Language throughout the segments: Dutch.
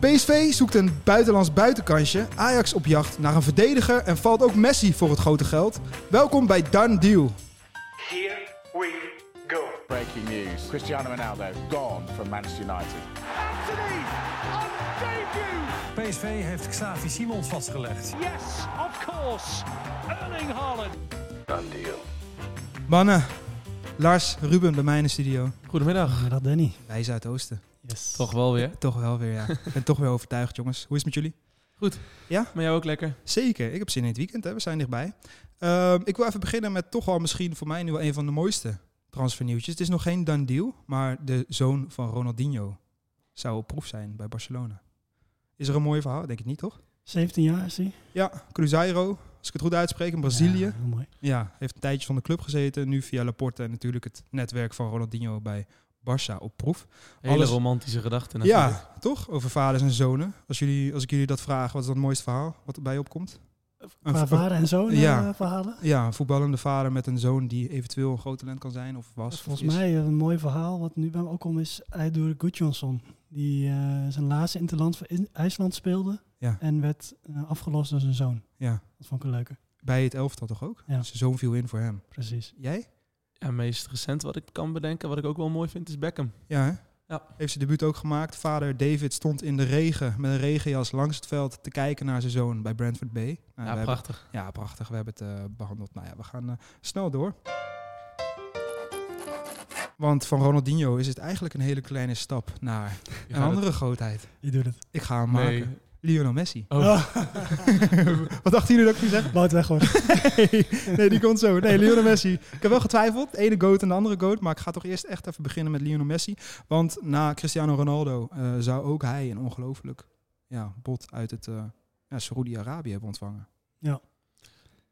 PSV zoekt een buitenlands buitenkansje, Ajax op jacht naar een verdediger en valt ook Messi voor het grote geld. Welkom bij Done Deal. Here we go. Breaking news. Cristiano Ronaldo gone from Manchester United. Anthony on debut. PSV heeft Xavi Simons vastgelegd. Yes, of course. Erling Haaland. Mannen, Lars, Ruben bij mij in de studio. Goedemiddag. Goedemiddag Danny. Wij Zuidoosten. Yes. Toch wel weer. Toch wel weer, ja. Ik ben toch weer overtuigd, jongens. Hoe is het met jullie? Maar jou ook lekker? Zeker, ik heb zin in het weekend, hè. we zijn dichtbij. Ehm, ik wil even beginnen met toch wel misschien voor mij nu wel een van de mooiste transfernieuwtjes. Het is nog geen done deal, maar de zoon van Ronaldinho zou op proef zijn bij Barcelona. Is er een mooi verhaal? Denk ik niet, toch? 17 jaar is hij. Ja, Cruzeiro, als ik het goed uitspreek, in Brazilië. Ja, heel mooi. Ja, heeft een tijdje van de club gezeten. Nu via Laporte en natuurlijk het netwerk van Ronaldinho bij Barça op proef. Hele Alles- romantische gedachten natuurlijk. Ja, toch? Over vaders en zonen. Als, jullie, als ik jullie dat vraag, wat is dan het mooiste verhaal wat erbij opkomt? Een Qua vader en zoon Ja. eh, verhalen. Ja, een voetballende vader met een zoon die eventueel een groot talent kan zijn of was. Volgens is. mij een mooi verhaal wat nu bij me ook om is Eidur Gudjonsson. Die eh, zijn laatste interland voor in- IJsland speelde Ja. en werd eh, afgelost door zijn zoon. Ja, Dat vond ik een leuke. bij het elftal toch ook? Ja. Zijn zoon viel in voor hem. Precies. Jij? Ja, meest recent wat ik kan bedenken, wat ik ook wel mooi vind, is Beckham. Ja, hè? Ja. Heeft zijn debuut ook gemaakt. Vader David stond in de regen met een regenjas langs het veld te kijken naar zijn zoon bij Brentford Bay. Nou, ja, hebben- prachtig. ja, prachtig. We hebben het eh, behandeld. Nou ja, we gaan eh, snel door. Want van Ronaldinho is het eigenlijk een hele kleine stap naar Je een andere grootheid. Je doet het. Ik ga hem Nee. maken. Lionel Messi. Oh, Wat dachten jullie dat ik nu zeg? Wout Weghorst. nee, nee, die komt zo. Nee, Lionel Messi. Ik heb wel getwijfeld. De ene goat en de andere goat. Maar ik ga toch eerst echt even beginnen met Lionel Messi. Want na Cristiano Ronaldo eh, zou ook hij een ongelooflijk ja, bod uit het eh ja, Saoedi-Arabië hebben ontvangen. Ja.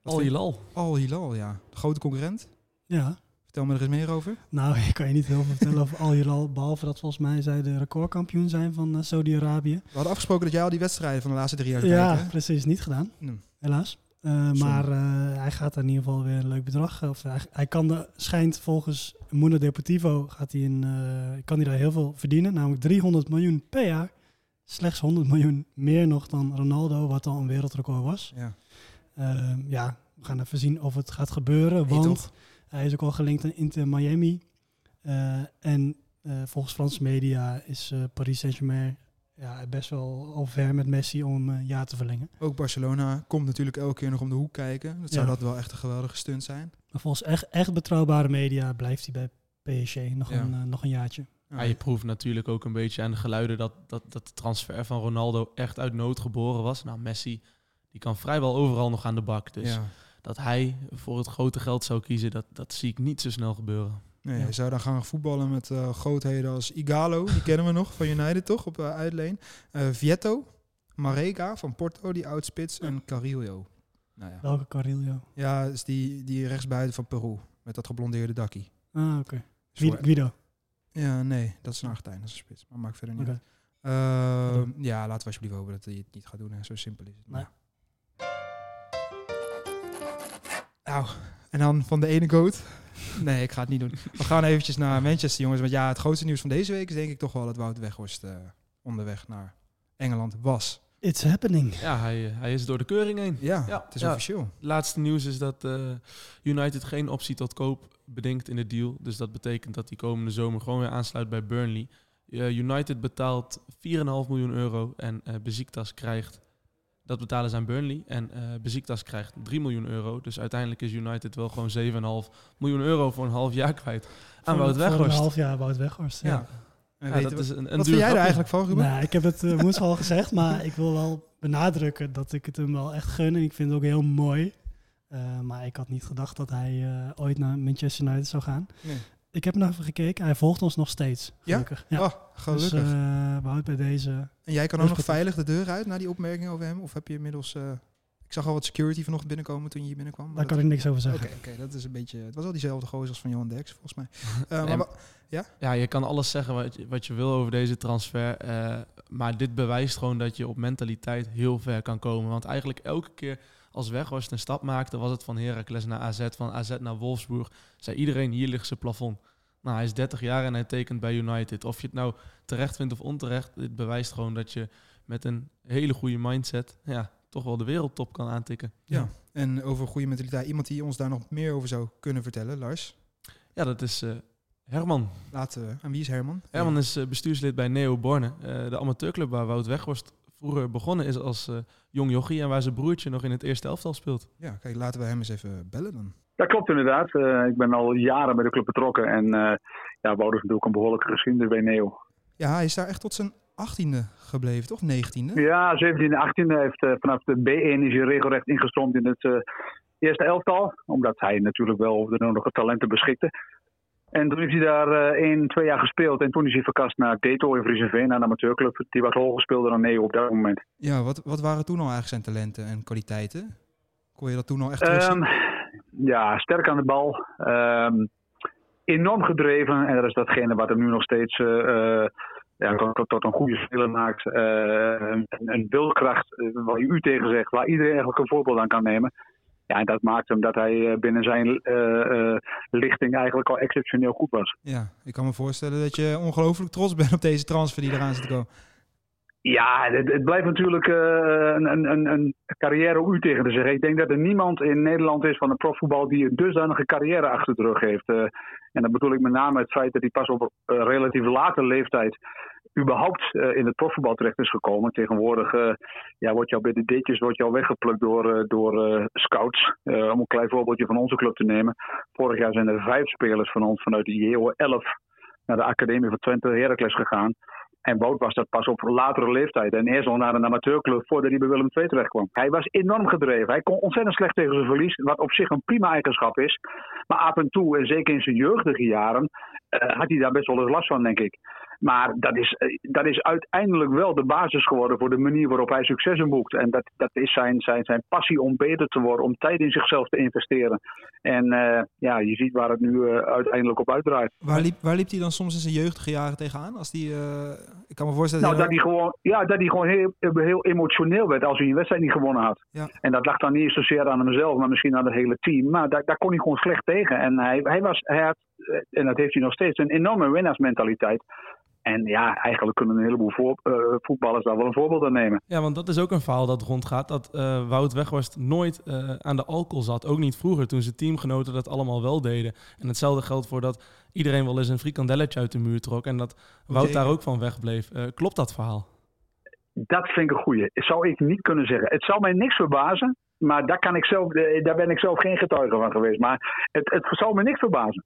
Al Hilal. Al Hilal, ja. De grote concurrent. Ja. Vertel me er eens meer over. Nou, ik kan je niet heel veel vertellen over Al Hilal. Behalve dat volgens mij zij de recordkampioen zijn van eh, Saudi-Arabië. We hadden afgesproken dat jij al die wedstrijden van de laatste drie jaar zou Ja, precies. Niet gedaan. Helaas. Eh, maar eh, hij gaat in ieder geval weer een leuk bedrag. Of hij, hij kan de, schijnt volgens Mundo Deportivo gaat hij eh, kan hij daar heel veel verdienen. Namelijk 300 miljoen per jaar. Slechts 100 miljoen meer nog dan Ronaldo, wat al een wereldrecord was. Ja. Eh, ja, we gaan even zien of het gaat gebeuren. Nee, want toch? Hij is ook al gelinkt aan Inter Miami. Eh, en eh, volgens Franse media is eh, Paris Saint-Germain ja, best wel al ver met Messi om een jaar te verlengen. Ook Barcelona komt natuurlijk elke keer nog om de hoek kijken. Dat zou Ja. dat wel echt een geweldige stunt zijn. Maar volgens echt, echt betrouwbare media blijft hij bij PSG nog, Ja. een, nog een jaartje. Ja, je proeft natuurlijk ook een beetje aan de geluiden dat, dat, dat de transfer van Ronaldo echt uit nood geboren was. Nou, Messi, die kan vrijwel overal nog aan de bak. Dus ja. Dat hij voor het grote geld zou kiezen, dat, dat zie ik niet zo snel gebeuren. Nee, Ja. hij zou dan gaan voetballen met eh, grootheden als Igalo, die kennen we nog van United toch, op eh, uitleen. Eh Vietto, Marega van Porto, die oudspits, en Carillo. Nou ja, Welke Carillo? ja is die, die rechtsbuiten van Peru, met dat geblondeerde dakkie. Ah, oké. Voor- Guido. Guido. Ja, nee, dat is een Argentijn, dat is een spits. Maar maakt verder niet uit. Ehm, ja, laten we alsjeblieft hopen dat hij het niet gaat doen. Hè. Zo simpel is het. Nee. Maar. Nou, en dan van de ene goat. Nee, ik ga het niet doen. We gaan eventjes naar Manchester, jongens. Want ja, het grootste nieuws van deze week is denk ik toch wel dat Wout Weghorst eh, onderweg naar Engeland was. It's happening. Ja, hij, hij is door de keuring heen. Ja, Ja, het is ja. officieel. Het laatste nieuws is dat eh, United geen optie tot koop bedingt in de deal. Dus dat betekent dat hij komende zomer gewoon weer aansluit bij Burnley. Eh, United betaalt 4,5 miljoen euro en eh Beziktas krijgt... Dat betalen ze aan Burnley. En eh Beziktas krijgt 3 miljoen euro. Dus uiteindelijk is United wel gewoon 7,5 miljoen euro voor een half jaar kwijt. Aan Voor- Wout Voor een Weghorst. half jaar Wout Weghorst. Ja. Ja. En Ja, dat we- is een, een wat duur vind jij er eigenlijk van, Ruben? Nou, ik heb het uh, woensdag al gezegd, maar ik wil wel benadrukken dat ik het hem wel echt gun. En ik vind het ook heel mooi. Eh, maar ik had niet gedacht dat hij eh, ooit naar Manchester United zou gaan. Nee. Ik heb nog even gekeken. Hij volgt ons nog steeds. Ja? Gelukkig. Ja. Oh, gelukkig. Dus eh Wout bij deze. en jij kan ook nog veilig de deur uit na die opmerking over hem? Of heb je inmiddels... eh, ik zag al wat security vanochtend binnenkomen toen je hier binnenkwam. Daar dat- kan ik niks over Oké, zeggen. oké, dat is een beetje. Het was al diezelfde gozer als van Johan Derks, volgens mij. Eh, Nee, maar wa- Ja, je kan alles zeggen wat je, wat je wil over deze transfer. eh, maar dit bewijst gewoon dat je op mentaliteit heel ver kan komen. Want eigenlijk elke keer als Weghorst een stap maakte, was het van Heracles naar AZ, van AZ naar Wolfsburg. Zei iedereen, hier ligt zijn plafond. Nou, hij is 30 jaar en hij tekent bij United. Of je het nou terecht vindt of onterecht, dit bewijst gewoon dat je met een hele goede mindset ja, toch wel de wereldtop kan aantikken. Ja. En over goede mentaliteit. Iemand die ons daar nog meer over zou kunnen vertellen, Lars. Ja, dat is eh, Herman. Laten we. En wie is Herman? Herman is eh, bestuurslid bij Neo Borne, eh, de amateurclub waar Wout Weghorst vroeger begonnen is als eh, jong jochie en waar zijn broertje nog in het eerste elftal speelt. Ja, kijk, laten we hem eens even bellen dan. Dat klopt inderdaad. Eh, ik ben al jaren bij de club betrokken. En uh, ja, Wout is natuurlijk een behoorlijke geschiedenis bij Neo. Ja, hij is daar echt tot zijn 18e gebleven, toch? 19e? Ja, 17e, 18e. heeft uh, vanaf de B1 is hij regelrecht ingestroomd in het uh, eerste elftal. Omdat hij natuurlijk wel de nodige talenten beschikte. En toen heeft hij daar uh, één, twee jaar gespeeld. En toen is hij verkast naar Deto in Friesenveen, een amateurclub. Die wat hoger speelde dan Neo op dat moment. Ja, wat, wat waren toen al eigenlijk zijn talenten en kwaliteiten? Kon je dat toen al echt? Um, ja, sterk aan de bal. Um, enorm gedreven. En dat is datgene wat hem nu nog steeds uh, ja, tot, tot, een goede speler maakt. Uh, een, een wilkracht waar je u tegen zegt, waar iedereen eigenlijk een voorbeeld aan kan nemen. Ja, en dat maakt hem dat hij binnen zijn uh, lichting eigenlijk al exceptioneel goed was. Ja, ik kan me voorstellen dat je ongelooflijk trots bent op deze transfer die eraan zit te komen. Ja, het, blijft natuurlijk uh, een, een, een carrière u tegen te zeggen. Ik denk dat er niemand in Nederland is van de profvoetbal die een dusdanige carrière achter de rug heeft. Uh, en dan bedoel ik met name het feit dat hij pas op een uh, relatief late leeftijd überhaupt in het profvoetbal terecht is gekomen. Tegenwoordig ja, wordt jou bij de ditjes wordt jou weggeplukt door, door scouts. om een klein voorbeeldje van onze club te nemen. Vorig jaar zijn er vijf spelers van ons vanuit de JO 11 naar de Academie van Twente Heracles gegaan. En Wout was dat pas op latere leeftijd. En eerst al naar een amateurclub voordat hij bij Willem II terecht kwam. Hij was enorm gedreven. Hij kon ontzettend slecht tegen zijn verlies. Wat op zich een prima eigenschap is. Maar af en toe, en zeker in zijn jeugdige jaren, uh, had hij daar best wel eens last van, denk ik. Maar dat is, dat is uiteindelijk wel de basis geworden voor de manier waarop hij successen boekt. En dat, dat is zijn, zijn, zijn passie om beter te worden, om tijd in zichzelf te investeren. En uh, ja, je ziet waar het nu uh, uiteindelijk op uitdraait. Waar liep, waar liep hij dan soms in zijn jeugdige jaren tegenaan? Als die, uh, ik kan me voorstellen... Nou, dat hij gewoon, ja, dat hij gewoon heel, heel emotioneel werd als hij een wedstrijd niet gewonnen had. Ja. En dat lag dan niet zozeer aan hemzelf, maar misschien aan het hele team. Maar daar, daar kon hij gewoon slecht tegen. En hij, hij, was, hij had, en dat heeft hij nog steeds, een enorme winnaarsmentaliteit. En ja, eigenlijk kunnen een heleboel voor, uh, voetballers daar wel een voorbeeld aan nemen. Ja, want dat is ook een verhaal dat rondgaat. Dat uh, Wout Weghorst nooit uh, aan de alcohol zat. Ook niet vroeger, toen zijn teamgenoten dat allemaal wel deden. En hetzelfde geldt voor dat iedereen wel eens een frikandelletje uit de muur trok. En dat Wout daar ook van wegbleef. klopt dat verhaal? Dat vind ik een goeie. Zou ik niet kunnen zeggen. Het zou mij niks verbazen. Maar daar, kan ik zelf, daar ben ik zelf geen getuige van geweest. Maar het, het zou me niks verbazen.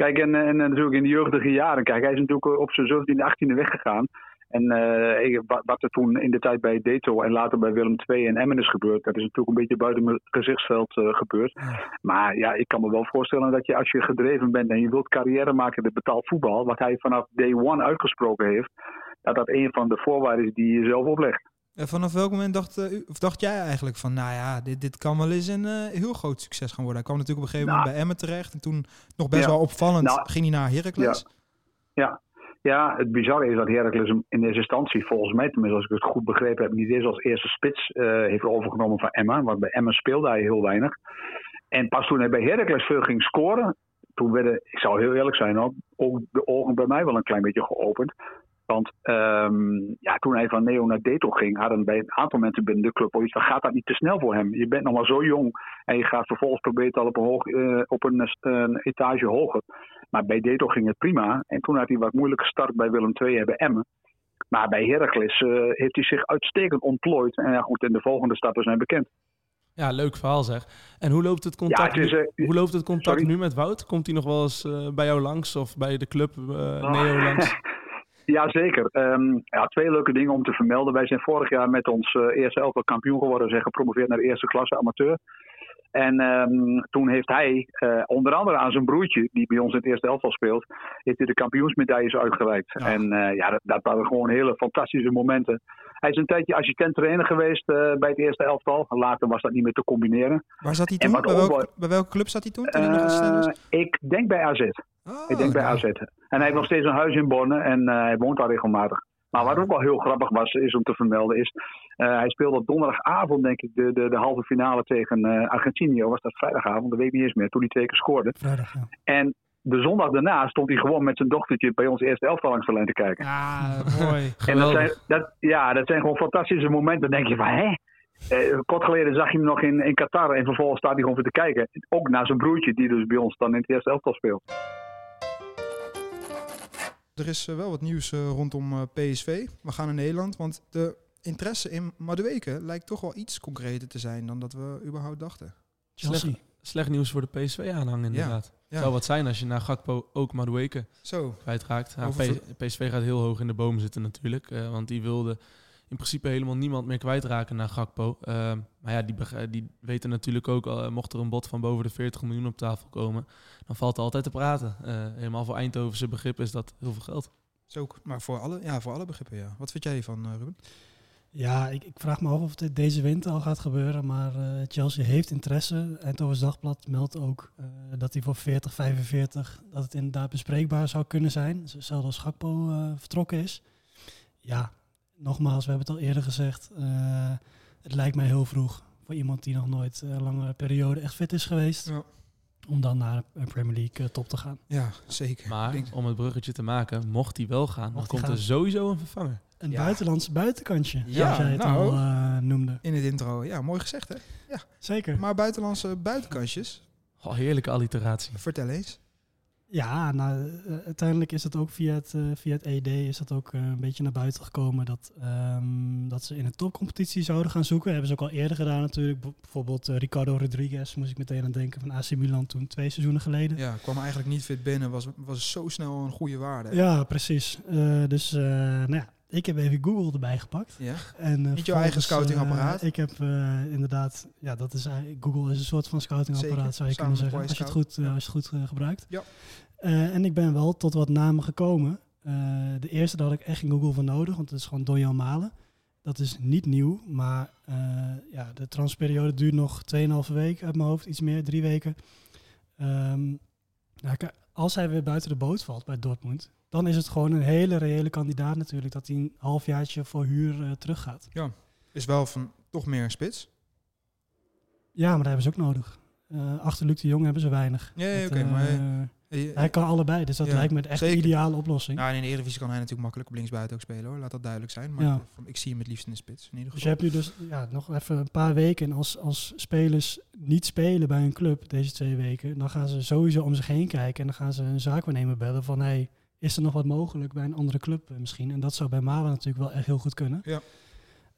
Kijk, en, en, natuurlijk in de jeugdige jaren. Kijk, hij is natuurlijk op zijn 17e, 18e weggegaan. En uh, wat er toen in de tijd bij Deto en later bij Willem II en Emmen is gebeurd, dat is natuurlijk een beetje buiten mijn gezichtsveld uh, gebeurd. Maar ja, ik kan me wel voorstellen dat je als je gedreven bent en je wilt carrière maken in het betaald voetbal, wat hij vanaf day one uitgesproken heeft, dat dat een van de voorwaarden is die je zelf oplegt. En vanaf welk moment dacht, uh, of dacht jij eigenlijk van, nou ja, dit, dit kan wel eens een uh, heel groot succes gaan worden? Hij kwam natuurlijk op een gegeven moment nou, bij Emmen terecht en toen nog best ja, wel opvallend nou, ging hij naar Heracles. Ja. ja. Ja, het bizarre is dat Heracles hem in deze instantie, volgens mij tenminste als ik het goed begrepen heb, niet eens als eerste spits uh, heeft overgenomen van Emma. Want bij Emma speelde hij heel weinig. En pas toen hij bij Heracles veel ging scoren, toen werden, ik zou heel eerlijk zijn, ook, ook de ogen bij mij wel een klein beetje geopend. Want um, ja, toen hij van Neo naar Deto ging, hadden bij een aantal mensen binnen de club iets van gaat dat niet te snel voor hem. Je bent nog maar zo jong en je gaat vervolgens proberen al op een, hoog, uh, op een, een etage hoger. Maar bij Deto ging het prima. En toen had hij wat moeilijk gestart bij Willem II en bij Emmen. Maar bij Heracles uh, heeft hij zich uitstekend ontplooid. En ja, goed, en de volgende stappen zijn bekend. Ja, leuk verhaal zeg. En hoe loopt het contact, ja, het is, uh, hoe loopt het contact nu met Wout? Komt hij nog wel eens uh, bij jou langs of bij de club uh, Neo langs? Jazeker. Um, ja, twee leuke dingen om te vermelden. Wij zijn vorig jaar met ons uh, eerste elftal kampioen geworden. Zijn gepromoveerd naar de eerste klasse amateur. En um, toen heeft hij, uh, onder andere aan zijn broertje, die bij ons in het eerste elftal speelt, heeft hij de kampioensmedailles uitgereikt. Ja. En uh, ja, dat, dat, waren gewoon hele fantastische momenten. Hij is een tijdje assistent trainer geweest uh, bij het eerste elftal. Later was dat niet meer te combineren. Waar zat hij toen? Bij, welk, bij, welke club zat hij toen? toen hij nog ik denk bij AZ. Oh, ik denk bij AZ. En hij heeft nog steeds een huis in Borne en hij woont daar regelmatig. Maar wat ook wel heel grappig was, is om te vermelden, is uh, hij speelde op donderdagavond, denk ik, de, de, de halve finale tegen uh, Argentinië. Was dat vrijdagavond? Dat weet ik niet eens meer. Toen hij twee keer scoorde. Vrijdag, ja. En de zondag daarna stond hij gewoon met zijn dochtertje bij ons eerste elftal langs de lijn te kijken. Ja, mooi. En dat zijn, dat, ja, dat zijn gewoon fantastische momenten. Dan denk je van, hè? Eh, kort geleden zag je hem nog in, in Qatar en vervolgens staat hij gewoon voor te kijken. Ook naar zijn broertje, die dus bij ons dan in het eerste elftal speelt. Er is eh, wel wat nieuws eh, rondom eh, PSV. We gaan naar Nederland, want de interesse in Madueke lijkt toch wel iets concreter te zijn dan dat we überhaupt dachten. Slecht nieuws voor de PSV-aanhang inderdaad. Ja. Zou wat zijn als je na Gakpo ook Madueke Zo, kwijtraakt. PSV gaat heel hoog in de boom zitten natuurlijk. eh, want die wilde in principe helemaal niemand meer kwijtraken naar Gakpo. Eh, maar ja, die, beg- die weten natuurlijk ook, al, eh, mocht er een bod van boven de 40 miljoen op tafel komen, dan valt er altijd te praten. Eh, helemaal voor Eindhovense begrip is dat heel veel geld. zo. Maar voor alle, ja, voor alle begrippen, ja. Wat vind jij eh, Ruben? Ja, ik, ik vraag me af of dit deze winter al gaat gebeuren. Maar eh, Chelsea heeft interesse. Eindhoven's Dagblad meldt ook eh, dat hij voor 40, 45... dat het inderdaad bespreekbaar zou kunnen zijn. Zelfs als Gakpo eh, vertrokken is. Ja, nogmaals, we hebben het al eerder gezegd. eh, het lijkt mij heel vroeg voor iemand die nog nooit een lange periode echt fit is geweest. Ja. Om dan naar een Premier League eh, top te gaan. Ja, zeker. Maar denk- om het bruggetje te maken, mocht hij wel gaan, dan Mocht komt er sowieso een vervanger. Een Ja. buitenlands buitenkantje, Ja, zoals jij het nou. al eh, noemde. in het intro, ja, mooi gezegd hè. Zeker. Maar buitenlandse buitenkantjes, Oh, heerlijke alliteratie. vertel eens. Ja, nou, eh, uiteindelijk is het ook via het, eh, via het ED is dat ook eh, een beetje naar buiten gekomen dat, ehm, dat ze in een topcompetitie zouden gaan zoeken. hebben ze ook al eerder gedaan natuurlijk. Bijvoorbeeld Ricardo Rodriguez, moest ik meteen aan denken, van AC Milan toen twee seizoenen geleden. Ja, Ja, kwam eigenlijk niet fit binnen, was, was zo snel een goede waarde. precies. Eh, dus nou ja, ik heb even Google erbij gepakt. Ja. En, eh, Niet jouw eigen scoutingapparaat? eh, ik heb eh, inderdaad, ja, dat is eigenlijk- Google is een soort van scoutingapparaat, zou je samen kunnen zeggen, als je het goed, als je het goed gebruikt. Ja. En ik ben wel tot wat namen gekomen. De eerste daar had ik echt geen Google voor nodig, want het is gewoon Donjan Malen. Dat is niet nieuw, maar ja, de transperiode duurt nog 2,5 week uit mijn hoofd, iets meer, drie weken. Ehm, nou, als hij weer buiten de boot valt bij Dortmund, dan is het gewoon een hele reële kandidaat natuurlijk dat hij een halfjaartje voor huur eh, teruggaat. Is wel van toch meer een spits. Ja, maar dat hebben ze ook nodig. Eh, achter Luc de Jong hebben ze weinig. Ja, ja, oké, eh, maar... hij kan allebei, dus dat Ja, lijkt me echt de ideale oplossing. Nou, en in de Eredivisie kan hij natuurlijk makkelijk op linksbuiten ook spelen hoor. Laat dat duidelijk zijn. Maar Ja. ik zie hem het liefst in de spits. In ieder Dus je geval. hebt nu dus ja, nog even een paar weken. En als, als spelers niet spelen bij een club deze twee weken, dan gaan ze sowieso om zich heen kijken. En dan gaan ze een zaakwaarnemer bellen van hey, is er nog wat mogelijk bij een andere club eh, misschien? En dat zou bij Malen natuurlijk wel echt heel goed kunnen. Ja.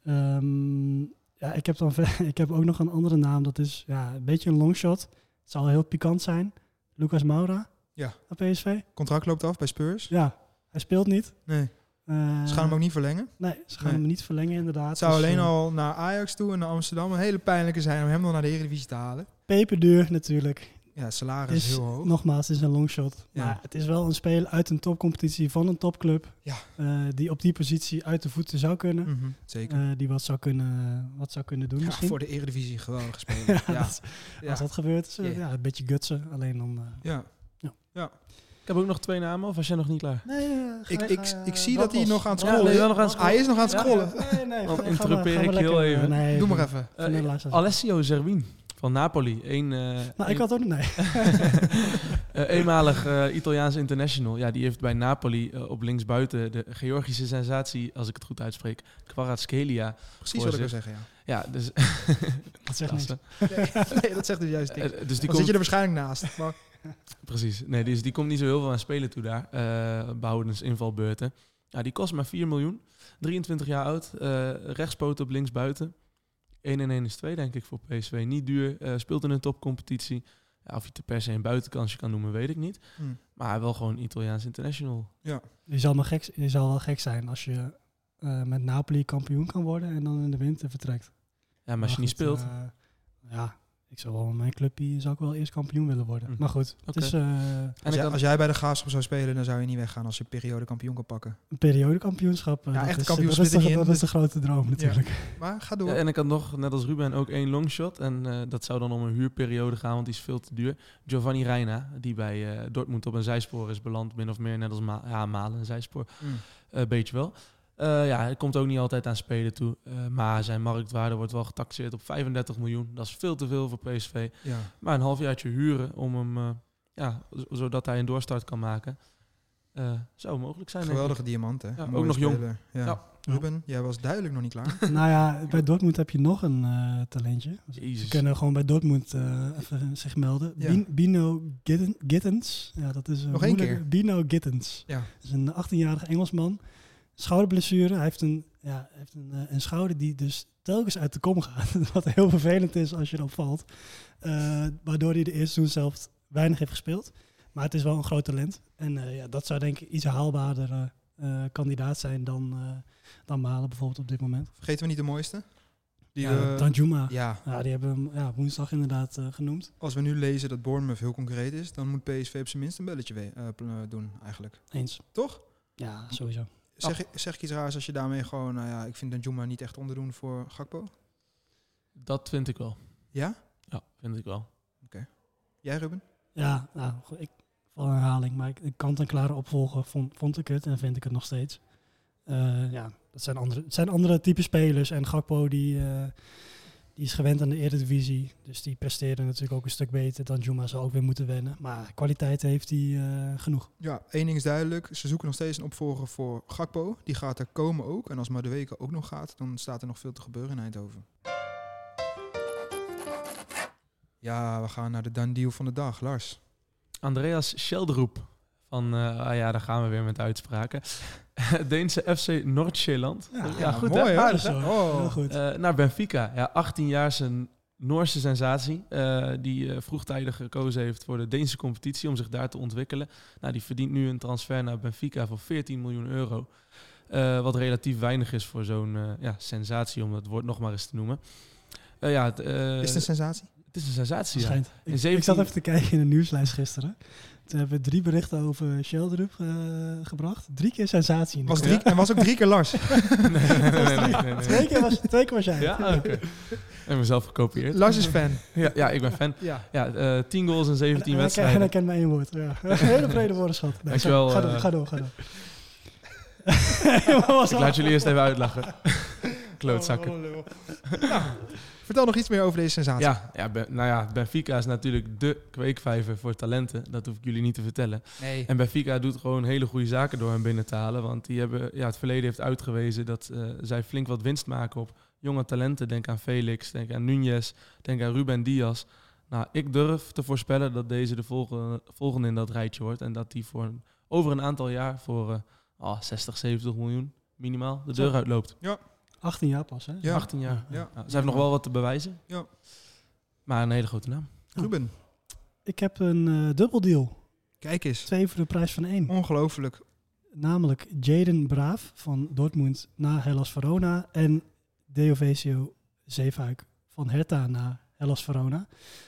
Ehm, ja, ik heb, dan ik heb ook nog een andere naam. Dat is ja, een beetje een longshot. Het zal heel pikant zijn. Lucas Moura. Ja. Op PSV. Contract loopt af bij Spurs. Ja, hij speelt niet. Nee. Eh, Ze gaan hem ook niet verlengen. Nee, ze gaan Nee. hem niet verlengen inderdaad. Het zou Dus, alleen eh, al naar Ajax toe en naar Amsterdam een hele pijnlijke zijn om hem nog naar de Eredivisie te halen. Peperduur natuurlijk. Ja, salaris is heel hoog. nogmaals, het is een longshot. Ja. Maar het is wel een speler uit een topcompetitie van een topclub. Ja. eh, die op die positie uit de voeten zou kunnen. Mhm, zeker. Die wat zou kunnen, wat zou kunnen doen ja, misschien. voor de Eredivisie geweldig gespeeld. Ja, ja. dat- Ja. Als dat gebeurt, is Ja. ja, een beetje gutsen. Alleen dan... eh, Ja. Ik heb ook nog twee namen, of was jij nog niet klaar? Nee, eh, Ik, ik, ik zie brand dat hij nog aan het scrollen is. wel nog aan het Hij is nog aan het Ja. scrollen. Nee, nee. Dan interrupeer ga ik heel lekker, even. eh, Nee, Doe maar even. Van de Eh. Alessio Zerwin van Napoli. Een, eh, Nou, ik had ook... Nee. Eh, eenmalig eh, Italiaanse international. Ja, die heeft bij Napoli eh, op linksbuiten de Georgische sensatie, als ik het goed uitspreek, Kvaratskhelia. Precies wat ik wil zeggen, ja. Ja, dus, Dat zegt klasse. Nee, nee, dat zegt dus juist niks. Eh, dus die Dan zit je er waarschijnlijk naast. Maar precies. Nee, dus die komt niet zo heel veel aan spelen toe daar. eh behoudens invalbeurten. Ja, die kost maar 4 miljoen. 23 jaar oud. eh rechtspoot op linksbuiten. 1 en 1 is 2, denk ik, voor PSV. Niet duur. eh, speelt in een topcompetitie. Ja, of je het per se een buitenkansje kan noemen, weet ik niet. hm, Maar wel gewoon Italiaans international. Je zal, maar gek, je zal wel gek zijn als je eh, met Napoli kampioen kan worden en dan in de winter vertrekt. Ja, maar als je niet speelt... ja, ik zou wel mijn clubje zou ik wel eerst kampioen willen worden. Hm. Maar goed, het is eh, en als, jij, als jij bij de Graafschap zou spelen, dan zou je niet weggaan als je periode kampioen kan pakken. een periodekampioenschap. eh, Ja, dat echt is, kampioenschap dat is, dat is de grote droom natuurlijk. Maar ga door. Ja, en ik had nog, net als Ruben, ook één longshot. En eh, dat zou dan om een huurperiode gaan, want die is veel te duur. Giovanni Reina, die bij eh, Dortmund op een zijspoor is beland. Min of meer net als Ma ja, Malen, een zijspoor. Eh beetje wel. Eh, ja, hij komt ook niet altijd aan spelen toe. Eh, maar zijn marktwaarde wordt wel getaxeerd op 35 miljoen. Dat is veel te veel voor PSV. Ja. Maar een halfjaartje huren om hem eh, ja, zodat hij een doorstart kan maken. Eh, zou mogelijk zijn. Geweldige diamant, hè? Ja, ook nog jong. speler. Ja. Ja. Ruben, jij was duidelijk nog niet klaar. nou ja, bij Dortmund heb je nog een talentje. We Jezus. kunnen gewoon bij Dortmund eh, even zich melden. Bin- Bino Gitten- Gittens. Ja, dat is een Nog één moeilijke- keer. Bino Gittens. Ja. Dat is een 18-jarige Engelsman. Schouderblessure. Hij heeft een, ja, heeft een, eh, een schouder die dus telkens uit de kom gaat. Wat heel vervelend is als je erop valt. Eh, waardoor hij de eerste seizoen zelf weinig heeft gespeeld. Maar het is wel een groot talent. En eh, ja, dat zou denk ik iets haalbaarder kandidaat zijn dan, dan Malen bijvoorbeeld op dit moment. Vergeten we niet de mooiste? Die ja, Danjuma. ja, Ja, die hebben hem ja, woensdag inderdaad genoemd. als we nu lezen dat Bournemouth heel concreet is, dan moet PSV op zijn minst een belletje doen, eigenlijk. Eens. Toch? Ja, sowieso. Zeg, ik- zeg ik iets raars als je daarmee gewoon, nou ja, ik vind Danjuma niet echt onderdoen voor Gakpo? Dat vind ik wel. Ja? Ja, vind ik wel. Jij Ruben? Ja, nou, ik val een herhaling, maar ik, ik kant-en-klare opvolger vond, vond ik het en vind ik het nog steeds. Eh, ja, dat zijn andere, het zijn andere type spelers. En Gakpo die, eh, die is gewend aan de Eredivisie. Dus die presteerde natuurlijk ook een stuk beter dan Juma zou ook weer moeten wennen. Maar kwaliteit heeft hij eh, genoeg. Ja, één ding is duidelijk. Ze zoeken nog steeds een opvolger voor Gakpo. Die gaat er komen ook. En als Madueke ook nog gaat, dan staat er nog veel te gebeuren in Eindhoven. Ja, we gaan naar de done deal van de dag. Lars. Andreas Schelderoep van, eh, ah ja, daar gaan we weer met uitspraken. Deense FC Noord-Zeeland. Ja, goed mooi hè? Aardig, hè? Zo, Oh. heel goed. Eh, naar Benfica. Ja, 18 jaar zijn Noorse sensatie. eh, die eh, vroegtijdig gekozen heeft voor de Deense competitie om zich daar te ontwikkelen. Nou, die verdient nu een transfer naar Benfica voor 14 miljoen euro. Eh, wat relatief weinig is voor zo'n eh, ja, sensatie, om het woord nog maar eens te noemen. Eh, ja, het, eh, Is het een sensatie? het is een sensatie. Ja. Schijnt. In Ik, 17 ik zat even te kijken in de nieuwslijst gisteren. Toen hebben we drie berichten over Sheldrup eh gebracht. Drie keer sensatie. in de Was drie, En was ook drie keer Lars. nee, nee, nee. Twee keer was, twee keer was jij. Ja, oké. En mezelf gekopieerd. Lars is fan. Ja, ja, ik ben fan. Ja. Ja, eh 10 goals in 17 En ken- En wedstrijden. hij kent maar één woord. Ja. Een hele brede woordenschat. Nee, Dankjewel, Ga, ga, door, eh, ga door, ga door. Ik laat jullie eerst even uitlachen. Klootzakken. Nou, vertel nog iets meer over deze sensatie. Ja, ja, Ben- nou ja, Benfica is natuurlijk de kweekvijver voor talenten. Dat hoef ik jullie niet te vertellen. Nee. En Benfica doet gewoon hele goede zaken door hem binnen te halen. Want die hebben, ja, het verleden heeft uitgewezen dat eh, zij flink wat winst maken op jonge talenten. Denk aan Felix, denk aan Nunez, denk aan Ruben Diaz. Nou, ik durf te voorspellen dat deze de volgende, volgende in dat rijtje wordt. En dat die voor een- over een aantal jaar voor eh, ah, 60, 70 miljoen minimaal de deur uitloopt. 18 jaar pas, hè? Ja. 18 jaar. Ja. Ja, ze hebben nog wel wat te bewijzen. Ja. Maar een hele grote naam. Ruben, Ik heb een eh dubbeldeal. kijk eens. Twee voor de prijs van één. Ongelooflijk. Namelijk Jaden Braaf van Dortmund naar Hellas Verona. En Deovesio Zeefuik van Hertha naar Hellas Verona.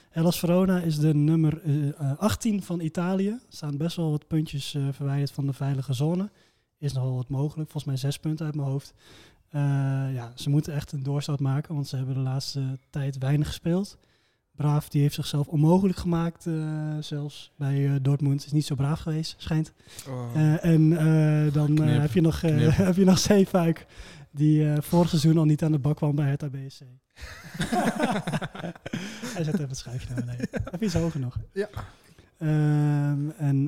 Hellas Verona is de nummer eh, eh, 18 van Italië. Er staan best wel wat puntjes eh, verwijderd van de veilige zone. Is nogal wat mogelijk. Volgens mij zes punten uit mijn hoofd. Eh, ja, ze moeten echt een doorstart maken, want ze hebben de laatste tijd weinig gespeeld. Braaf die heeft zichzelf onmogelijk gemaakt, eh, zelfs bij eh, Dortmund. Is niet zo braaf geweest, schijnt. Oh. En dan heb je nog, heb je nog Zeefuik, die vorig seizoen al niet aan de bak kwam bij Hertha BSC. hij zet even het schijfje naar beneden. Even iets hoger nog. Ja. Ehm, en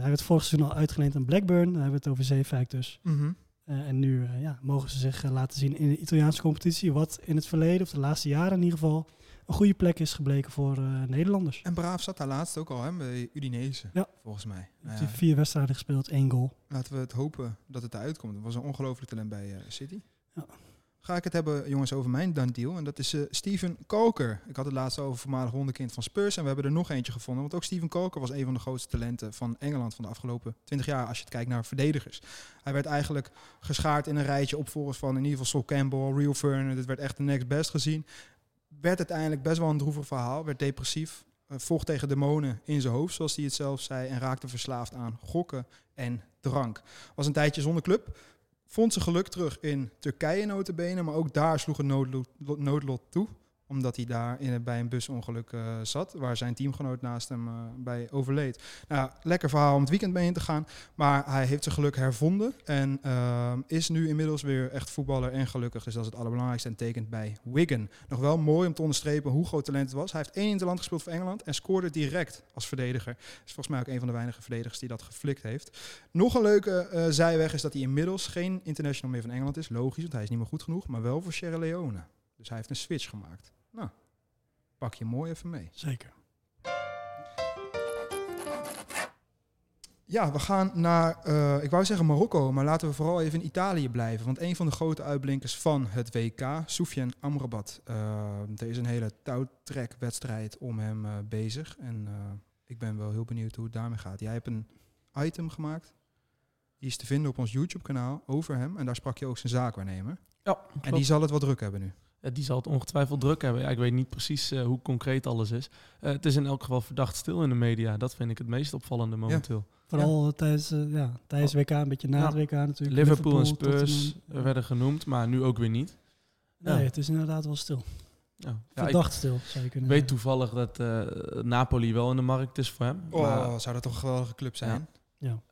hij werd vorig seizoen al uitgeleend aan Blackburn. Dan hebben we het over Zeefuik dus. Mhm. Eh, en nu eh, ja, mogen ze zich eh, laten zien in de Italiaanse competitie. Wat in het verleden, of de laatste jaren in ieder geval, een goede plek is gebleken voor Nederlanders. En Braaf zat daar laatst ook al hè, bij Udinese, Ja. volgens mij. Nou Heeft ja, vier wedstrijden gespeeld, één goal. laten we het hopen dat het eruit komt. Het was een ongelooflijk talent bij City. Ja. Ga ik het hebben, jongens, over mijn done deal. En dat is eh, Steven Kalker. Ik had het laatst over voormalig wonderkind van Spurs. En we hebben er nog eentje gevonden. Want ook Steven Kalker was een van de grootste talenten van Engeland van de afgelopen 20 jaar. Als je het kijkt naar verdedigers. Hij werd eigenlijk geschaard in een rijtje opvolgers van in ieder geval Sol Campbell, Rio Fern. Dit werd echt de next best gezien. Werd uiteindelijk best wel een droevig verhaal. Werd depressief. eh, vocht tegen demonen in zijn hoofd, zoals hij het zelf zei. En raakte verslaafd aan gokken en drank. Was een tijdje zonder club. Vond zijn geluk terug in Turkije notabene, maar ook daar sloeg een noodlot, noodlot toe. Omdat hij daar in, bij een busongeluk eh, zat, waar zijn teamgenoot naast hem eh, bij overleed. Nou, lekker verhaal om het weekend mee in te gaan. Maar hij heeft zijn geluk hervonden en ehm, is nu inmiddels weer echt voetballer en gelukkig. Dus dat is het allerbelangrijkste en tekent bij Wigan. Nog wel mooi om te onderstrepen hoe groot talent het was. Hij heeft één interland gespeeld voor Engeland en scoorde direct als verdediger. Is volgens mij ook een van de weinige verdedigers die dat geflikt heeft. Nog een leuke eh, zijweg is dat hij inmiddels geen international meer van Engeland is. Logisch, want hij is niet meer goed genoeg, maar wel voor Sierra Leone. Dus hij heeft een switch gemaakt. Nou, pak je mooi even mee. Zeker. Ja, we gaan naar, eh, ik wou zeggen Marokko, maar laten we vooral even in Italië blijven. Want een van de grote uitblinkers van het WK, Soufiane Amrabat. eh, er is een hele touwtrekwedstrijd om hem eh, bezig. En eh, ik ben wel heel benieuwd hoe het daarmee gaat. Jij hebt een item gemaakt. Die is te vinden op ons YouTube-kanaal over hem. En daar sprak je ook zijn zaakwaarnemer. Ja, En die zal het wat druk hebben nu. Ja, die zal het ongetwijfeld druk hebben. Ja, ik weet niet precies eh, hoe concreet alles is. Eh, het is in elk geval verdacht stil in de media. Dat vind ik het meest opvallende momenteel. Vooral tijdens, eh, ja, tijdens WK, een beetje na Ja. het WK natuurlijk. Liverpool, en Spurs Tottenham. Ja. werden genoemd, maar nu ook weer niet. Nee, Ja. het is inderdaad wel stil. Ja. Ja, ik Verdacht stil, zou je kunnen weet toevallig dat eh, Napoli wel in de markt is voor hem. Oh, Maar, zou dat toch een geweldige club zijn?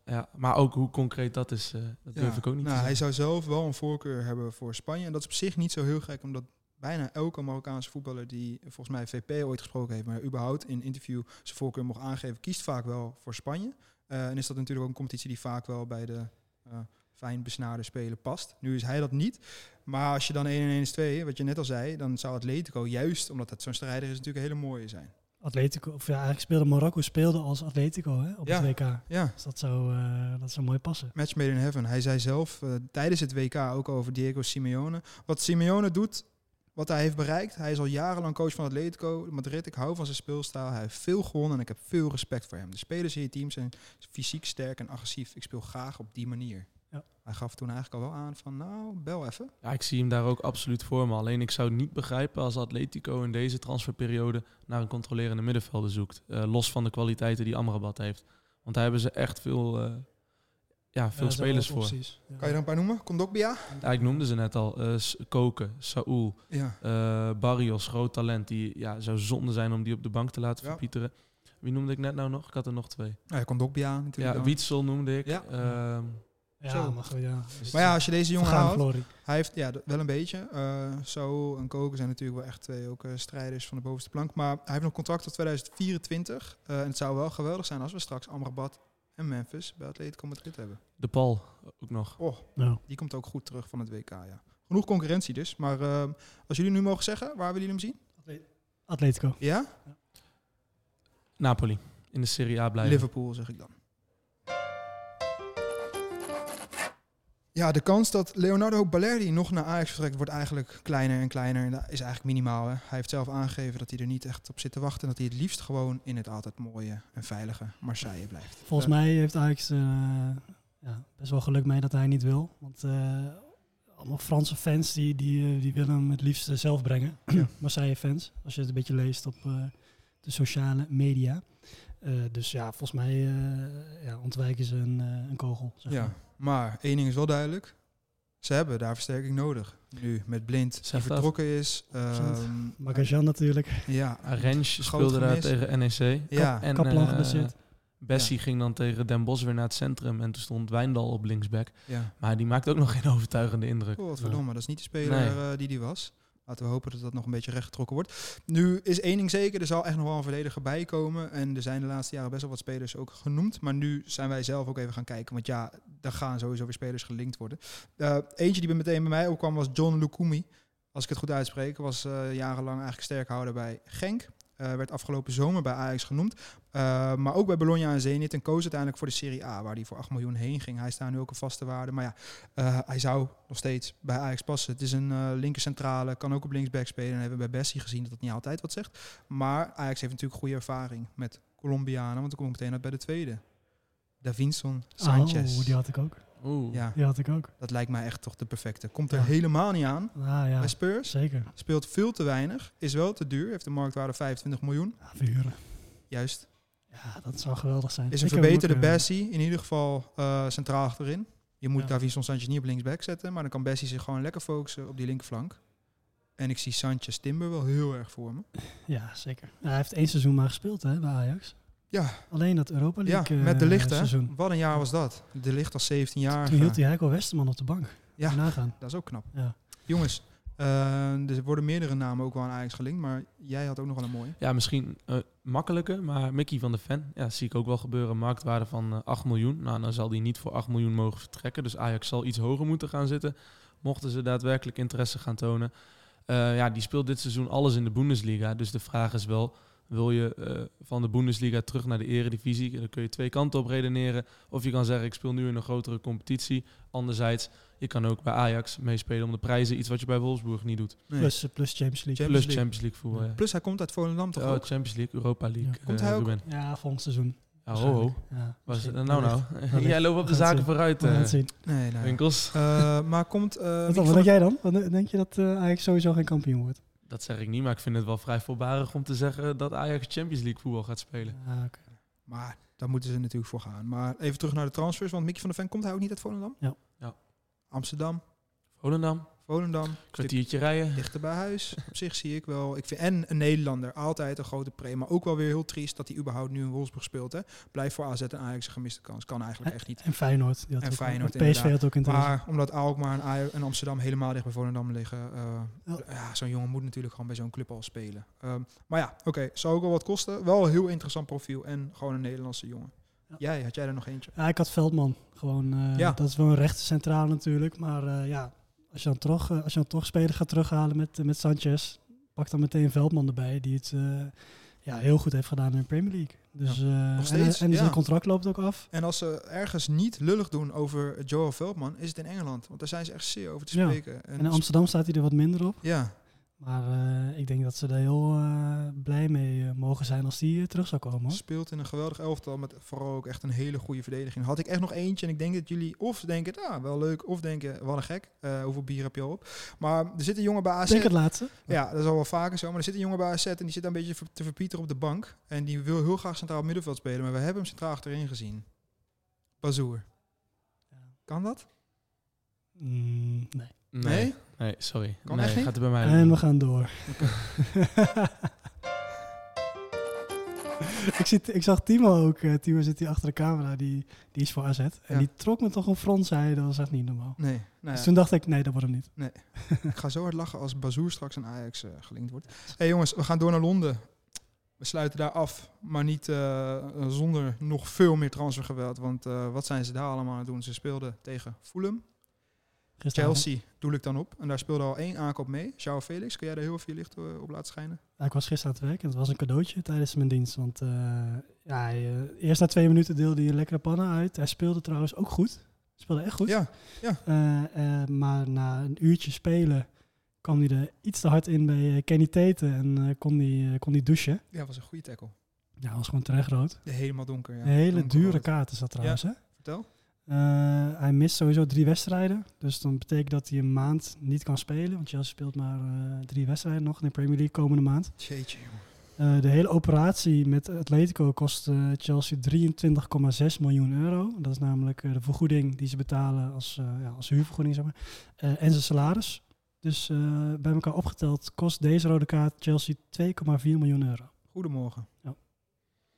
ja, maar ook hoe concreet dat is, eh, dat durf ik ook niet nou, te hij zou zelf wel een voorkeur hebben voor Spanje. En dat is op zich niet zo heel gek, omdat bijna elke Marokkaanse voetballer die volgens mij VP ooit gesproken heeft, maar überhaupt in interview zijn voorkeur mocht aangeven, kiest vaak wel voor Spanje. Eh, en is dat natuurlijk ook een competitie die vaak wel bij de eh, fijn besnaarde spelen past. Nu is hij dat niet. Maar als je dan 1 en 1 is 2, wat je net al zei, dan zou Atletico juist, omdat het zo'n strijder is, natuurlijk een hele mooie zijn. Atletico, of ja, eigenlijk speelde Marokko speelde als Atletico hè, op Ja. het WK. Ja, Dus dat zou, eh, dat zou mooi passen. Match made in heaven. Hij zei zelf tijdens het WK ook over Diego Simeone. Wat Simeone doet, wat hij heeft bereikt. Hij is al jarenlang coach van Atletico Madrid. Ik hou van zijn speelstijl. Hij heeft veel gewonnen en ik heb veel respect voor hem. De spelers in je team zijn fysiek sterk en agressief. Ik speel graag op die manier. Ja. Hij gaf toen eigenlijk al wel aan van, nou, bel even. Ja, ik zie hem daar ook absoluut voor me. Alleen ik zou het niet begrijpen als Atletico in deze transferperiode naar een controlerende middenvelder zoekt. Eh, los van de kwaliteiten die Amrabat heeft. Want daar hebben ze echt veel, eh, ja, veel spelers voor. opties. Kan je er een paar noemen? Kondogbia? Ja, ik noemde ze net al. eh, Koken, Saúl, Ja. eh, Barrios, groot talent. Die ja, zou zonde zijn om die op de bank te laten Ja. verpieteren. Wie noemde ik net nou nog? Ik had er nog twee. Ja, Kondogbia natuurlijk. Ja. Wietsel noemde ik. Ja. Ehm, Ja, Zo. maar ja. Maar ja, als je deze jongen glorie. Hij heeft ja, wel een beetje. eh zo en Koken zijn natuurlijk wel echt twee ook, eh, strijders van de bovenste plank. Maar hij heeft nog contract tot 2024. eh, en het zou wel geweldig zijn als we straks Amrabat en Memphis bij Atletico Madrid hebben. de Paul ook nog. Oh, Ja. die komt ook goed terug van het WK, ja. Genoeg concurrentie dus. Maar eh, als jullie nu mogen zeggen, waar willen jullie hem zien? Atletico. Ja? Napoli. In de Serie A blijven. Liverpool, zeg ik dan. Ja, de kans dat Leonardo Balerdi nog naar Ajax vertrekt wordt eigenlijk kleiner en kleiner. En dat is eigenlijk minimaal. Hè. Hij heeft zelf aangegeven dat hij er niet echt op zit te wachten. En dat hij het liefst gewoon in het altijd mooie en veilige Marseille blijft. Volgens mij heeft Ajax eh, ja, best wel geluk mee dat hij niet wil. Want eh, allemaal Franse fans die, die, eh, die willen hem het liefst zelf brengen. Ja. Marseille-fans, als je het een beetje leest op de sociale media. Dus ja, volgens mij ja, ontwijken ze een, een kogel. Zeg Ja, maar. Maar één ding is wel duidelijk. Ze hebben daar versterking nodig. Nu met Blind die vertrokken is. Ehm, Magajan natuurlijk. ja, Rens Groot speelde daar tegen NEC. Ja. en Kaplan eh. Bessie ging dan tegen Den Bosch weer naar het centrum. En toen stond Wijndal op linksback. ja. Maar die maakte ook nog geen overtuigende indruk. Oh, wat verdomme, dat is niet de speler Nee. eh, die die was. Laten we hopen dat dat nog een beetje rechtgetrokken wordt. Nu is één ding zeker, er zal echt nog wel een verdediger bij komen. En er zijn de laatste jaren best wel wat spelers ook genoemd. Maar nu zijn wij zelf ook even gaan kijken. Want ja, daar gaan sowieso weer spelers gelinkt worden. Eh, eentje die meteen bij mij opkwam was John Lukumi. Als ik het goed uitspreek, was eh, jarenlang eigenlijk sterkhouder bij Genk. Eh, werd afgelopen zomer bij Ajax genoemd. Uh, maar ook bij Bologna en Zenit. En koos uiteindelijk voor de Serie A, waar hij voor 8 miljoen heen ging. Hij is daar nu ook een vaste waarde. Maar ja, uh, hij zou nog steeds bij Ajax passen. Het is een uh, linker centrale, kan ook op linksback spelen. En hebben we bij Bessie gezien dat dat niet altijd wat zegt. Maar Ajax heeft natuurlijk goede ervaring met Colombianen. Want dan kom ik meteen uit bij de tweede. Davinson Sanchez. Oh, die had ik ook. Oeh. Ja, Die had ik ook. dat lijkt mij echt toch de perfecte. Komt er Ja. helemaal niet aan Ah ja, bij Spurs. zeker. Speelt veel te weinig. Is wel te duur. Heeft een marktwaarde 25 miljoen. Ja, verhuren. Juist. Ja, dat zou geweldig zijn. Is een Ik verbeterde ook, eh, Bessie. In ieder geval uh, centraal achterin. Je moet Ja. Davinson Sanchez niet op linksback zetten. Maar dan kan Bessie zich gewoon lekker focussen op die linkerflank. En ik zie Sanchez Timber wel heel erg voor me. Ja, zeker. Ja, hij heeft één seizoen maar gespeeld hè, bij Ajax. Ja, Alleen dat Europa ja League met de eh, licht hè. seizoen. Wat een jaar was dat. De licht als 17 jaar. Toen hield hij Heiko Westerman op de bank. Ja. Nagaan. Dat is ook knap. Ja. Jongens, eh, er worden meerdere namen ook wel aan Ajax gelinkt, maar jij had ook nog wel een mooie. Ja, misschien eh makkelijker, maar Mickey van de Ven, ja, zie ik ook wel gebeuren. Marktwaarde van eh, 8 miljoen. Nou, dan zal die niet voor 8 miljoen mogen vertrekken. Dus Ajax zal iets hoger moeten gaan zitten, mochten ze daadwerkelijk interesse gaan tonen. Eh, ja, die speelt dit seizoen alles in de Bundesliga. Dus de vraag is wel, wil je eh, van de Bundesliga terug naar de eredivisie? Dan kun je twee kanten op redeneren. Of je kan zeggen, ik speel nu in een grotere competitie. Anderzijds, je kan ook bij Ajax meespelen om de prijzen. Iets wat je bij Wolfsburg niet doet. Nee. Plus, eh, plus Champions League. Champions Plus League. Champions League voetbal. ja. Plus hij komt uit Volendam toch Oh, ook? Champions League, Europa League. Ja. Komt eh, hij ook? Ruben. Ja, volgend seizoen. Ja, ho, ho. Ja, Was nou nou, jij loopt op de zaken vooruit, We gaan het zien. Nee. Winkels. Eh, maar komt... eh, Wat, denk jij dan? Wat denk je dat eh, Ajax sowieso geen kampioen wordt? Dat zeg ik niet, maar ik vind het wel vrij voorbarig om te zeggen dat Ajax Champions League voetbal gaat spelen. Ah, oké. Maar daar moeten ze natuurlijk voor gaan. Maar even terug naar de transfers, want Mickey van der Ven komt hij ook niet uit Volendam? Ja. Ja. Amsterdam, Volendam, Volendam, kwartiertje rijden. dichter bij huis. Op zich zie ik wel. Ik vind, en een Nederlander, altijd een grote pre. Maar ook wel weer heel triest dat hij überhaupt nu in Wolfsburg speelt. Hè. Blijft voor AZ en Ajax een gemiste kans. Kan eigenlijk echt niet. En Feyenoord. Die had En ook- Feyenoord, PSV inderdaad. had ook interesse. Maar omdat Alkmaar en, Ajax en Amsterdam helemaal dicht bij Volendam liggen. eh, Ja. ja, zo'n jongen moet natuurlijk gewoon bij zo'n club al spelen. Ehm, maar ja, oké. zou ook wel wat kosten. Wel een heel interessant profiel. En gewoon een Nederlandse jongen. Ja. Jij, had jij er nog eentje? Ja, ik had Veldman. Gewoon, eh, Ja. Dat is wel een rechte centraal natuurlijk. Maar eh, ja, als je dan toch, eh, als je dan toch speler gaat terughalen met, eh, met Sanchez, pak dan meteen Veldman erbij. Die het eh, ja, heel goed heeft gedaan in de Premier League. Dus, eh, en- steeds, en, ja. zijn contract loopt ook af. En als ze ergens niet lullig doen over Joel Veldman, is het in Engeland. Want daar zijn ze echt zeer over te spreken. En in Amsterdam staat hij er wat minder op. Ja, Maar eh, ik denk dat ze er heel eh, blij mee eh, mogen zijn als die terug zou komen. Hoor. speelt in een geweldig elftal met vooral ook echt een hele goede verdediging. Had ik echt nog eentje en ik denk dat jullie of denken, ah, wel leuk, of denken, wat een gek. Eh, hoeveel bier heb je al op? Maar er zit een jongen bij AZ. denk het laatste. Ja, dat is al wel vaker zo. Maar er zit een jongen bij AZ en die zit een beetje te verpieteren op de bank. En die wil heel graag centraal middenveld spelen, maar we hebben hem centraal achterin gezien. Bazoer. Kan dat? Mm, nee. Nee, nee sorry. Kan nee, echt niet? gaat er bij mij En we gaan door. ik, zit, ik zag Timo ook. eh, Timo zit hier achter de camera. Die, die is voor AZ. En Ja. die trok me toch een frons. Hij, dat was echt niet normaal. Nee. Nou Dus toen dacht ik, nee, dat wordt hem niet. ik ga zo hard lachen als Bazoer straks aan Ajax eh, gelinkt wordt. hey jongens, we gaan door naar Londen. We sluiten daar af, maar niet eh, zonder nog veel meer transfergeweld. Want eh, wat zijn ze daar allemaal aan het doen? Ze speelden tegen Fulham. Chelsea doe ik dan op. En daar speelde al één aankoop mee. João Felix, kun jij daar heel veel licht eh, op laten schijnen? Ja, ik was gisteren aan het werk en het was een cadeautje tijdens mijn dienst. Want eh, ja, hij, eh, eerst na twee minuten deelde hij een lekkere pannen uit. Hij speelde trouwens ook goed. Speelde echt goed. Ja, eh, maar na een uurtje spelen kwam hij er iets te hard in bij Kenny Teten en kon hij kon die douchen. ja, was een goede tackle. Ja, was gewoon terecht rood. Helemaal donker. Ja. een hele dure kaart is dat trouwens. Hè? Vertel. Eh, hij mist sowieso drie wedstrijden. Dus dan betekent dat hij een maand niet kan spelen. Want Chelsea speelt maar eh, drie wedstrijden nog in de Premier League komende maand. Jeetje, jongen. Eh, de hele operatie met Atletico kost eh, Chelsea 23,6 miljoen euro. Dat is namelijk de vergoeding die ze betalen als, ja, als huurvergoeding. Zeg maar. En zijn salaris. Dus bij elkaar opgeteld kost deze rode kaart Chelsea 2,4 miljoen euro. Goedemorgen. Ja.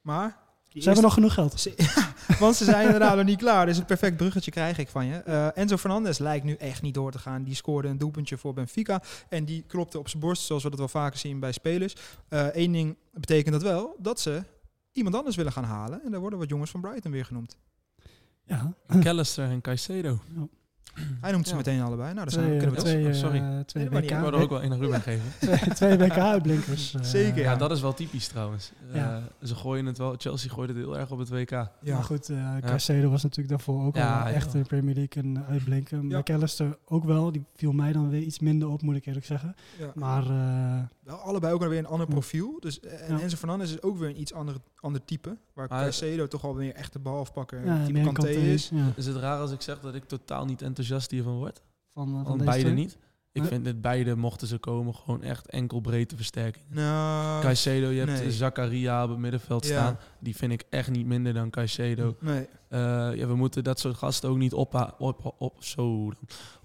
Maar... Ze hebben nog genoeg geld. Ze- want ze zijn inderdaad nog niet klaar. Dus een perfect bruggetje krijg ik van je. Eh, Enzo Fernandez lijkt nu echt niet door te gaan. Die scoorde een doelpuntje voor Benfica. En die klopte op zijn borst, zoals we dat wel vaker zien bij spelers. Eén ding betekent dat wel, dat ze iemand anders willen gaan halen. En daar worden wat jongens van Brighton weer genoemd. Ja, McAllister en Caicedo. Hij noemt ze Ja. meteen allebei. Nou, daar zijn eh, kunnen we twee, Oh, sorry. eh, twee, Nee, dat niet Ik wou er ook wel één Ruben geven. twee, twee BK-uitblinkers. eh, Zeker, Ja, Ja. dat is wel typisch trouwens. Eh, Ja. ze gooien het wel, Chelsea gooit het heel erg op het WK. Ja. Maar goed, eh Caicedo was natuurlijk daarvoor ook Ja, al ja. echt in de Premier League een uitblinken. Ja. McAllister ook wel. Die viel mij dan weer iets minder op, moet ik eerlijk zeggen. Ja. Maar eh, Wel allebei ook weer een ander profiel. Dus, eh, en Ja. Enzo Fernandez is ook weer een iets ander, ander type. Waar Caicedo toch al weer echt de behalfpakker ja, type Kanté is. Ja, Is het raar als ik zeg dat ik totaal niet enthousiast hiervan word? van, eh, van Van deze beide niet. Ik vind dit beide mochten ze komen gewoon echt enkel breedte versterking. Nou, Caicedo, je hebt nee. Zakaria op het middenveld Ja. staan. Die vind ik echt niet minder dan Caicedo. nee. Eh, ja, we moeten dat soort gasten ook niet op, op, op, zo, dan,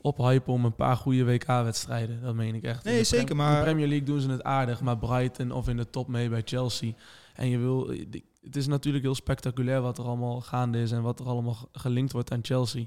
ophypen om een paar goede WK-wedstrijden. Dat meen ik echt. Nee, zeker, maar- In de Premier League doen ze het aardig, maar Brighton of in de top mee bij Chelsea. En je wil... Het is natuurlijk heel spectaculair wat er allemaal gaande is en wat er allemaal ge- gelinkt wordt aan Chelsea.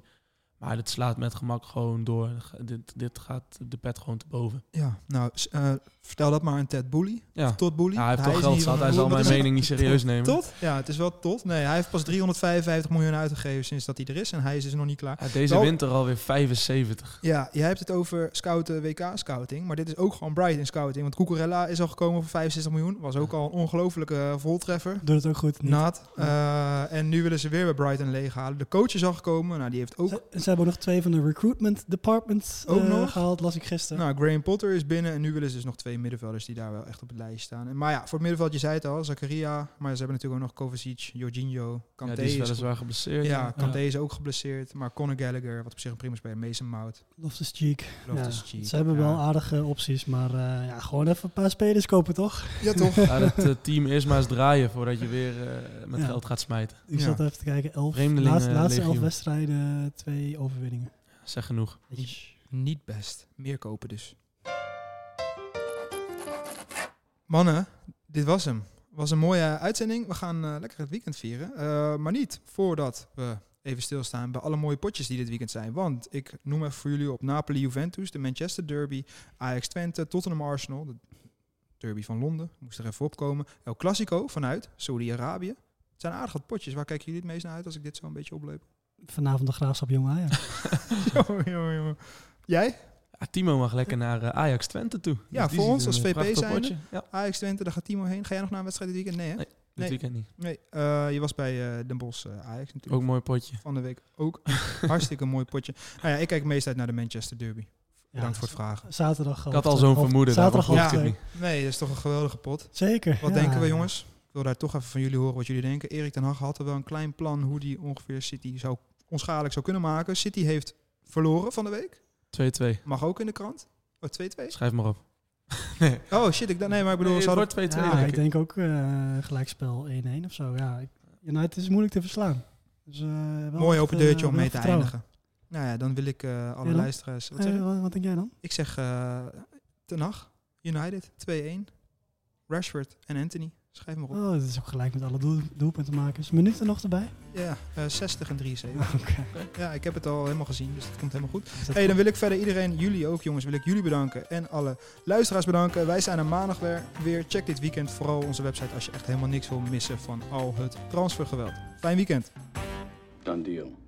Maar dit slaat met gemak gewoon door. Dit, dit gaat de pet gewoon te boven. Ja, nou, eh, vertel dat maar aan Ted Booley. Ja, Tot Booley. Ja, hij heeft toch in geld zat. Hij zal mijn het? mening niet serieus nemen. Tot? Ja, het is wel tot. Nee, hij heeft pas 355 miljoen uitgegeven sinds dat hij er is. En hij is dus nog niet klaar. Ja, deze Wel- winter alweer 75. Ja, jij hebt het over scouten, WK-scouting. Maar dit is ook gewoon Brighton scouting. Want Cucurella is al gekomen voor 65 miljoen. Was ook al een ongelofelijke eh, voltreffer. Doet het ook goed. niet? Naad. Eh, en nu willen ze weer bij Brighton leeghalen. De coach is al gekomen. Nou, die heeft ook... hebben ook nog twee van de recruitment departments Ook eh, nog? gehaald, las ik gisteren. Nou, Graham Potter is binnen. En nu willen ze dus nog twee middenvelders die daar wel echt op het lijstje staan. En, maar ja, voor het middenveld, je zei het al, Zakaria. Maar ze hebben natuurlijk ook nog Kovacic, Jorginho, Ja, Kanté. die is is weliswaar geblesseerd. Ja, Kanté is ook geblesseerd. Maar Conor Gallagher, wat op zich een prima speler, Mason Mount. Loftus Cheek. Ja, Loftus-Cheek, ze hebben ja. wel aardige opties, maar eh, ja, gewoon even een paar spelers kopen, toch? Ja, toch? Ja, het eh, team eerst maar eens draaien voordat je weer eh, met Ja. geld gaat smijten. Ik Ja. zat even te kijken. Elf, laatste, laatste elf wedstrijden, twee overwinningen. Zeg genoeg. Niet best. Meer kopen dus. Mannen, dit was hem. Was een mooie uitzending. We gaan eh, lekker het weekend vieren. Eh, maar niet voordat we even stilstaan bij alle mooie potjes die dit weekend zijn. Want ik noem even voor jullie op Napoli-Juventus, de Manchester Derby, Ajax-Twente, Tottenham-Arsenal, de Derby van Londen. Moest er even opkomen. El Clasico vanuit Saudi-Arabië. Het zijn aardig wat potjes. Waar kijken jullie het meest naar uit als ik dit zo een beetje opleep? Vanavond de graafschap Jong Ajax. jongen, jongen, jongen. Jij? Ja, Timo mag lekker naar eh, Ajax Twente toe. Ja, die voor ons als VP zijnde. potje. Ja, Ajax Twente, daar gaat Timo heen. Ga jij nog naar een wedstrijd dit weekend? Nee, hè? Nee. Nee. dit weekend niet. Nee, eh, je was bij eh Den Bosch eh, Ajax Ook natuurlijk. een mooi potje. Van de week ook. Hartstikke mooi potje. Nou ja, ik kijk meest uit naar de Manchester Derby. Bedankt voor het vragen. Zaterdag. Ik had al zo'n vermoeden. Zaterdag half niet. Nee, dat is toch een geweldige pot. Zeker. Wat ja. denken we jongens? Ik wil daar toch even van jullie horen wat jullie denken. Erik ten Hag had er wel een klein plan hoe die ongeveer City zou, onschadelijk zou kunnen maken. City heeft verloren van de week. 2-2. Mag ook in de krant. Oh, 2-2? Schrijf maar op. Oh shit, ik dacht, nee, maar ik bedoel, Nee, het hadden- wordt 2-2 Ja, denk ik ik. denk ook eh, gelijkspel 1-1 of zo. Ja, ik- United is moeilijk te verslaan. Dus, eh, wel mooi open eh, deurtje om wel mee te vertrouwen. eindigen. Nou ja, dan wil ik eh, alle Ja, luisteraars... Wat zeg Eh, je? wat, wat denk jij dan? Ik zeg eh Ten Hag, United, 2-1. Rashford en Anthony. Schrijf maar op. Oh, dat is ook gelijk met alle doel, doelpuntenmakers. Minuten nog erbij? Ja, eh 60 en 73. Oké. Ja, ik heb het al helemaal gezien, dus het komt helemaal goed. Hey, dan wil ik verder iedereen, jullie ook jongens, wil ik jullie bedanken. En alle luisteraars bedanken. Wij zijn er maandag weer. weer. Check dit weekend vooral onze website als je echt helemaal niks wil missen van al het transfergeweld. Fijn weekend. Done deal.